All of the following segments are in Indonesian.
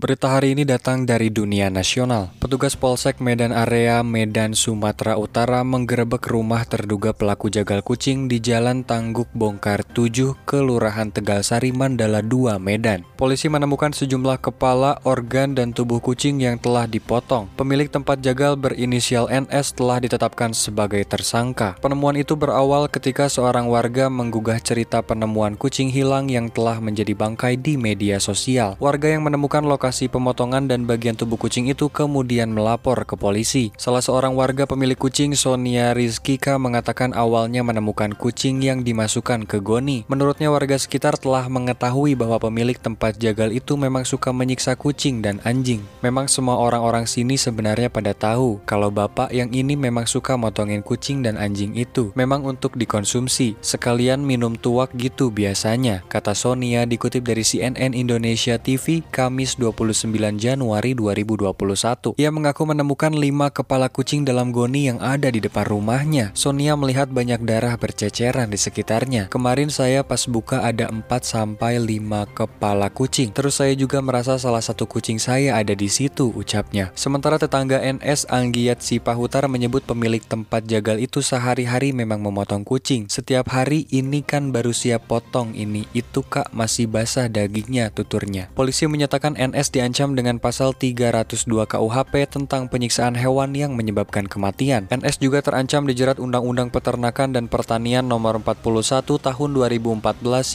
Berita hari ini datang dari dunia nasional. Petugas Polsek Medan Area Medan Sumatera Utara menggerebek rumah terduga pelaku jagal kucing di Jalan Tangguk Bongkar 7, Kelurahan Tegalsari, Mandala 2, Medan. Polisi menemukan sejumlah kepala, organ, dan tubuh kucing yang telah dipotong. Pemilik tempat jagal berinisial NS telah ditetapkan sebagai tersangka. Penemuan itu berawal ketika seorang warga menggugah cerita penemuan kucing hilang yang telah menjadi bangkai di media sosial. Warga yang menemukan lokasi lokasi pemotongan dan bagian tubuh kucing itu kemudian melapor ke polisi. Salah seorang warga pemilik kucing, Sonia Rizkika, mengatakan awalnya menemukan kucing yang dimasukkan ke goni. Menurutnya warga sekitar telah mengetahui bahwa pemilik tempat jagal itu memang suka menyiksa kucing dan anjing. Memang semua orang-orang sini sebenarnya pada tahu kalau bapak yang ini memang suka motongin kucing dan anjing itu. Memang untuk dikonsumsi, sekalian minum tuak gitu biasanya, kata Sonia dikutip dari CNN Indonesia TV Kamis 20 29 Januari 2021. Ia mengaku menemukan lima kepala kucing dalam goni yang ada di depan rumahnya. Sonia melihat banyak darah berceceran di sekitarnya. Kemarin saya pas buka ada 4 sampai 5 kepala kucing. Terus saya juga merasa salah satu kucing saya ada di situ, ucapnya. Sementara tetangga NS Anggiat Sipahutar menyebut pemilik tempat jagal itu sehari-hari memang memotong kucing. Setiap hari ini kan baru siap potong ini, itu kak masih basah dagingnya, tuturnya. Polisi menyatakan NS diancam dengan pasal 302 KUHP tentang penyiksaan hewan yang menyebabkan kematian. NS juga terancam dijerat Undang-Undang Peternakan dan Pertanian Nomor 41 Tahun 2014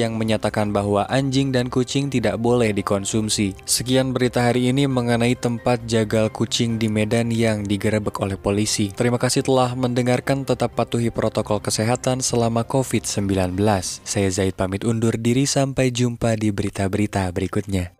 yang menyatakan bahwa anjing dan kucing tidak boleh dikonsumsi. Sekian berita hari ini mengenai tempat jagal kucing di Medan yang digerebek oleh polisi. Terima kasih telah mendengarkan tetap patuhi protokol kesehatan selama COVID-19. Saya Zaid pamit undur diri sampai jumpa di berita-berita berikutnya.